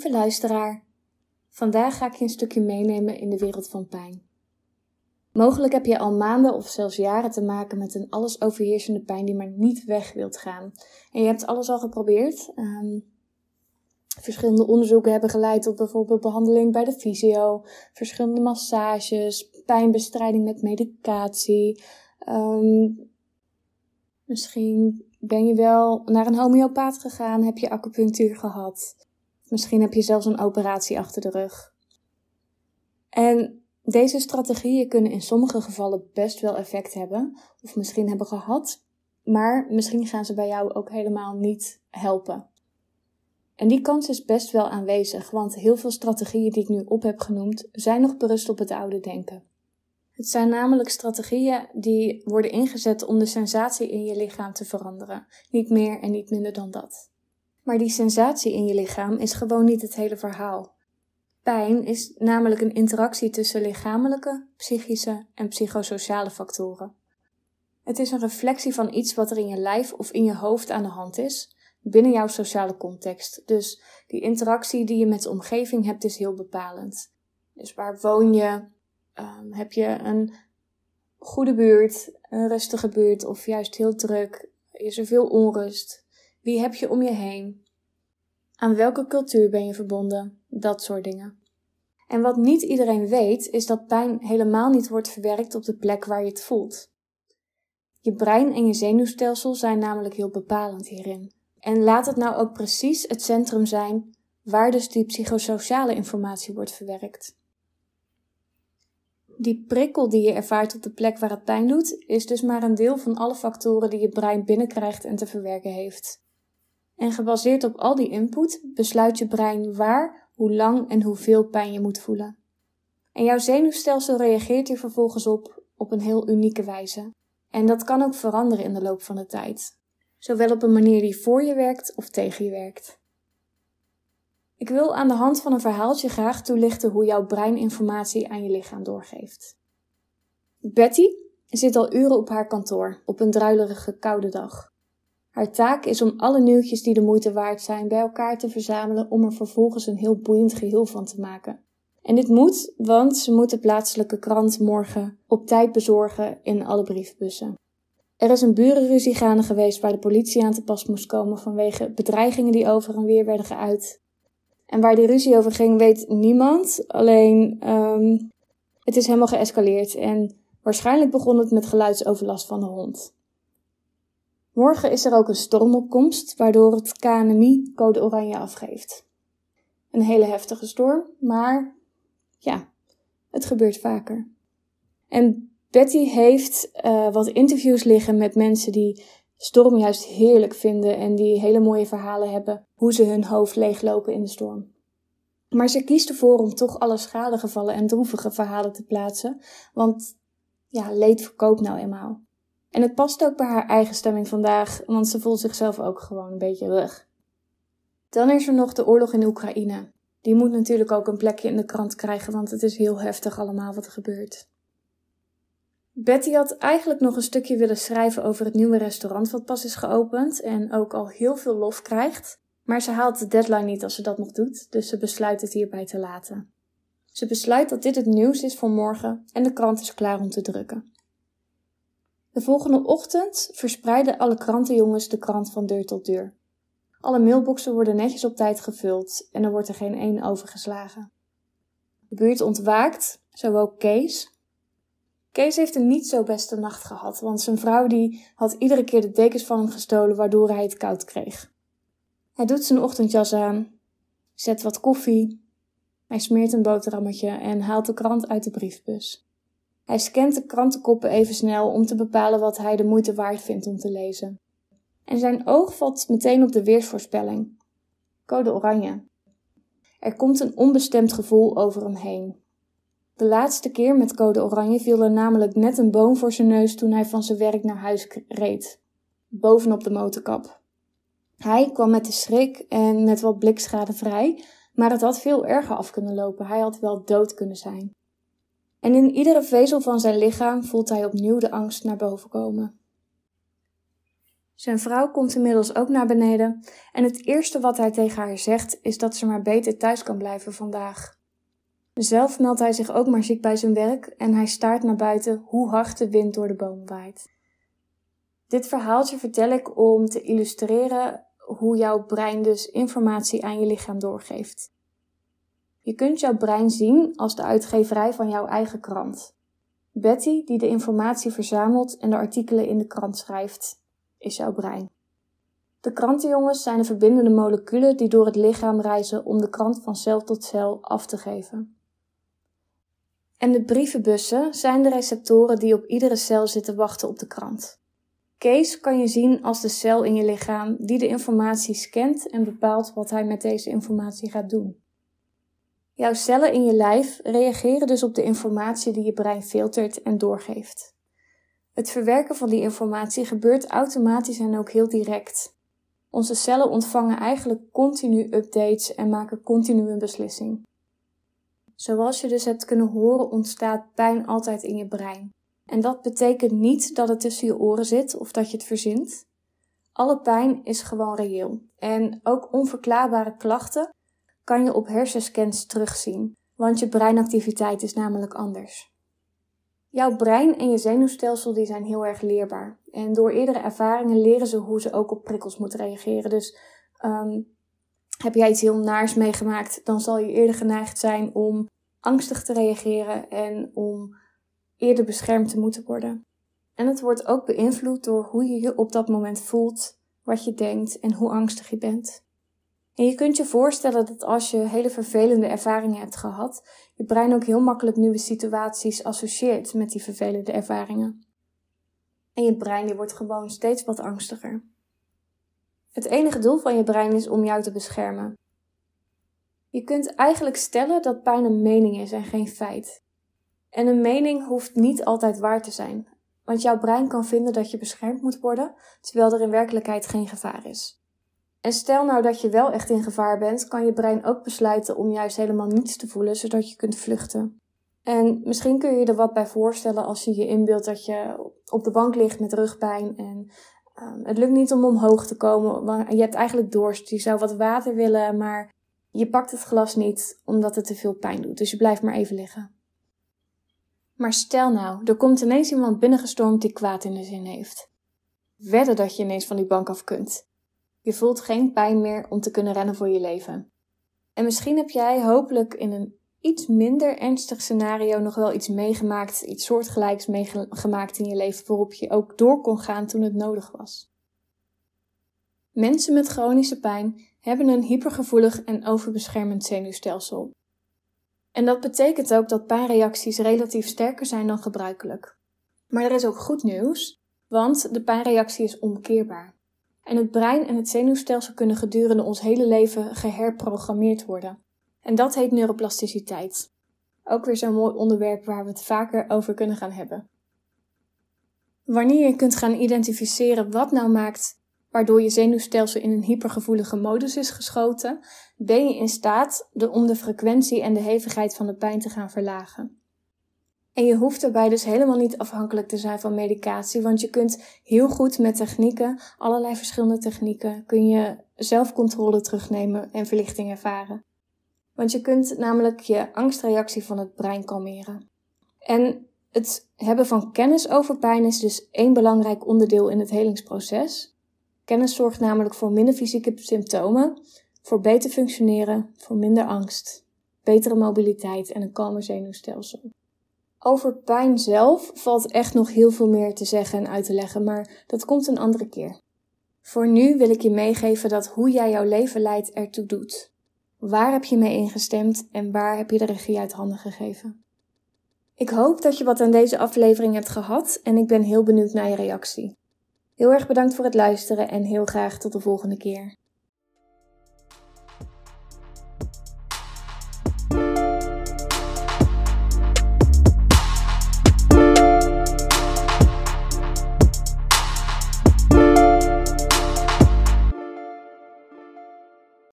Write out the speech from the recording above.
Lieve luisteraar. Vandaag ga ik je een stukje meenemen in de wereld van pijn. Mogelijk heb je al maanden of zelfs jaren te maken met een alles overheersende pijn die maar niet weg wilt gaan. En je hebt alles al geprobeerd. Ehm, verschillende onderzoeken hebben geleid tot bijvoorbeeld behandeling bij de fysio, verschillende massages, pijnbestrijding met medicatie. Ehm, misschien ben je wel naar een homeopaat gegaan, heb je acupunctuur gehad. Misschien heb je zelfs een operatie achter de rug. En deze strategieën kunnen in sommige gevallen best wel effect hebben, of misschien hebben gehad, maar misschien gaan ze bij jou ook helemaal niet helpen. En die kans is best wel aanwezig, want heel veel strategieën die ik nu op heb genoemd zijn nog berust op het oude denken. Het zijn namelijk strategieën die worden ingezet om de sensatie in je lichaam te veranderen. Niet meer en niet minder dan dat. Maar die sensatie in je lichaam is gewoon niet het hele verhaal. Pijn is namelijk een interactie tussen lichamelijke, psychische en psychosociale factoren. Het is een reflectie van iets wat er in je lijf of in je hoofd aan de hand is, binnen jouw sociale context. Dus die interactie die je met de omgeving hebt is heel bepalend. Dus waar woon je? Um, heb je een goede buurt, een rustige buurt of juist heel druk? Is er veel onrust? Wie heb je om je heen? Aan welke cultuur ben je verbonden? Dat soort dingen. En wat niet iedereen weet, is dat pijn helemaal niet wordt verwerkt op de plek waar je het voelt. Je brein en je zenuwstelsel zijn namelijk heel bepalend hierin. En laat het nou ook precies het centrum zijn waar dus die psychosociale informatie wordt verwerkt. Die prikkel die je ervaart op de plek waar het pijn doet, is dus maar een deel van alle factoren die je brein binnenkrijgt en te verwerken heeft. En gebaseerd op al die input besluit je brein waar, hoe lang en hoeveel pijn je moet voelen. En jouw zenuwstelsel reageert hier vervolgens op op een heel unieke wijze. En dat kan ook veranderen in de loop van de tijd. Zowel op een manier die voor je werkt of tegen je werkt. Ik wil aan de hand van een verhaaltje graag toelichten hoe jouw brein informatie aan je lichaam doorgeeft. Betty zit al uren op haar kantoor op een druilerige koude dag. Haar taak is om alle nieuwtjes die de moeite waard zijn bij elkaar te verzamelen om er vervolgens een heel boeiend geheel van te maken. En dit moet, want ze moet de plaatselijke krant morgen op tijd bezorgen in alle briefbussen. Er is een burenruzie gaande geweest waar de politie aan te pas moest komen vanwege bedreigingen die over en weer werden geuit. En waar die ruzie over ging, weet niemand. Alleen, um, het is helemaal geëscaleerd en waarschijnlijk begon het met geluidsoverlast van de hond. Morgen is er ook een stormopkomst, waardoor het KNMI code oranje afgeeft. Een hele heftige storm, maar ja, het gebeurt vaker. En Betty heeft uh, wat interviews liggen met mensen die storm juist heerlijk vinden en die hele mooie verhalen hebben hoe ze hun hoofd leeglopen in de storm. Maar ze kiest ervoor om toch alle schadegevallen en droevige verhalen te plaatsen, want ja, leed verkoopt nou eenmaal. En het past ook bij haar eigen stemming vandaag, want ze voelt zichzelf ook gewoon een beetje rug. Dan is er nog de oorlog in Oekraïne. Die moet natuurlijk ook een plekje in de krant krijgen, want het is heel heftig allemaal wat er gebeurt. Betty had eigenlijk nog een stukje willen schrijven over het nieuwe restaurant wat pas is geopend en ook al heel veel lof krijgt. Maar ze haalt de deadline niet als ze dat nog doet, dus ze besluit het hierbij te laten. Ze besluit dat dit het nieuws is voor morgen en de krant is klaar om te drukken. De volgende ochtend verspreiden alle krantenjongens de krant van deur tot deur. Alle mailboxen worden netjes op tijd gevuld en er wordt er geen één overgeslagen. De buurt ontwaakt, zo ook Kees, Kees heeft een niet zo beste nacht gehad, want zijn vrouw die had iedere keer de dekens van hem gestolen waardoor hij het koud kreeg. Hij doet zijn ochtendjas aan, zet wat koffie, hij smeert een boterhammetje en haalt de krant uit de briefbus. Hij scant de krantenkoppen even snel om te bepalen wat hij de moeite waard vindt om te lezen. En zijn oog valt meteen op de weersvoorspelling. Code oranje. Er komt een onbestemd gevoel over hem heen. De laatste keer met code oranje viel er namelijk net een boom voor zijn neus toen hij van zijn werk naar huis reed, bovenop de motorkap. Hij kwam met de schrik en met wat blikschade vrij, maar het had veel erger af kunnen lopen. Hij had wel dood kunnen zijn. En in iedere vezel van zijn lichaam voelt hij opnieuw de angst naar boven komen. Zijn vrouw komt inmiddels ook naar beneden en het eerste wat hij tegen haar zegt is dat ze maar beter thuis kan blijven vandaag. Zelf meldt hij zich ook maar ziek bij zijn werk en hij staart naar buiten hoe hard de wind door de boom waait. Dit verhaaltje vertel ik om te illustreren hoe jouw brein dus informatie aan je lichaam doorgeeft. Je kunt jouw brein zien als de uitgeverij van jouw eigen krant. Betty, die de informatie verzamelt en de artikelen in de krant schrijft, is jouw brein. De krantenjongens zijn de verbindende moleculen die door het lichaam reizen om de krant van cel tot cel af te geven. En de brievenbussen zijn de receptoren die op iedere cel zitten wachten op de krant. Kees kan je zien als de cel in je lichaam die de informatie scant en bepaalt wat hij met deze informatie gaat doen. Jouw cellen in je lijf reageren dus op de informatie die je brein filtert en doorgeeft. Het verwerken van die informatie gebeurt automatisch en ook heel direct. Onze cellen ontvangen eigenlijk continu updates en maken continu een beslissing. Zoals je dus hebt kunnen horen, ontstaat pijn altijd in je brein. En dat betekent niet dat het tussen je oren zit of dat je het verzint. Alle pijn is gewoon reëel. En ook onverklaarbare klachten kan je op hersenscans terugzien, want je breinactiviteit is namelijk anders. Jouw brein en je zenuwstelsel die zijn heel erg leerbaar. En door eerdere ervaringen leren ze hoe ze ook op prikkels moeten reageren. Dus um, heb jij iets heel naars meegemaakt, dan zal je eerder geneigd zijn om angstig te reageren en om eerder beschermd te moeten worden. En het wordt ook beïnvloed door hoe je je op dat moment voelt, wat je denkt en hoe angstig je bent. En je kunt je voorstellen dat als je hele vervelende ervaringen hebt gehad, je brein ook heel makkelijk nieuwe situaties associeert met die vervelende ervaringen. En je brein die wordt gewoon steeds wat angstiger. Het enige doel van je brein is om jou te beschermen. Je kunt eigenlijk stellen dat pijn een mening is en geen feit. En een mening hoeft niet altijd waar te zijn, want jouw brein kan vinden dat je beschermd moet worden, terwijl er in werkelijkheid geen gevaar is. En stel nou dat je wel echt in gevaar bent, kan je brein ook besluiten om juist helemaal niets te voelen, zodat je kunt vluchten. En misschien kun je je er wat bij voorstellen als je je inbeeldt dat je op de bank ligt met rugpijn en um, het lukt niet om omhoog te komen. Want je hebt eigenlijk dorst, je zou wat water willen, maar je pakt het glas niet omdat het te veel pijn doet. Dus je blijft maar even liggen. Maar stel nou, er komt ineens iemand binnengestormd die kwaad in de zin heeft. Wedden dat je ineens van die bank af kunt. Je voelt geen pijn meer om te kunnen rennen voor je leven. En misschien heb jij hopelijk in een iets minder ernstig scenario nog wel iets meegemaakt, iets soortgelijks meegemaakt in je leven waarop je ook door kon gaan toen het nodig was. Mensen met chronische pijn hebben een hypergevoelig en overbeschermend zenuwstelsel. En dat betekent ook dat pijnreacties relatief sterker zijn dan gebruikelijk. Maar er is ook goed nieuws, want de pijnreactie is omkeerbaar. En het brein en het zenuwstelsel kunnen gedurende ons hele leven geherprogrammeerd worden. En dat heet neuroplasticiteit. Ook weer zo'n mooi onderwerp waar we het vaker over kunnen gaan hebben. Wanneer je kunt gaan identificeren wat nou maakt waardoor je zenuwstelsel in een hypergevoelige modus is geschoten, ben je in staat om de frequentie en de hevigheid van de pijn te gaan verlagen. En je hoeft daarbij dus helemaal niet afhankelijk te zijn van medicatie, want je kunt heel goed met technieken, allerlei verschillende technieken, kun je zelfcontrole terugnemen en verlichting ervaren. Want je kunt namelijk je angstreactie van het brein kalmeren. En het hebben van kennis over pijn is dus één belangrijk onderdeel in het helingsproces. Kennis zorgt namelijk voor minder fysieke symptomen, voor beter functioneren, voor minder angst, betere mobiliteit en een kalmer zenuwstelsel. Over pijn zelf valt echt nog heel veel meer te zeggen en uit te leggen, maar dat komt een andere keer. Voor nu wil ik je meegeven dat hoe jij jouw leven leidt ertoe doet. Waar heb je mee ingestemd en waar heb je de regie uit handen gegeven? Ik hoop dat je wat aan deze aflevering hebt gehad en ik ben heel benieuwd naar je reactie. Heel erg bedankt voor het luisteren en heel graag tot de volgende keer.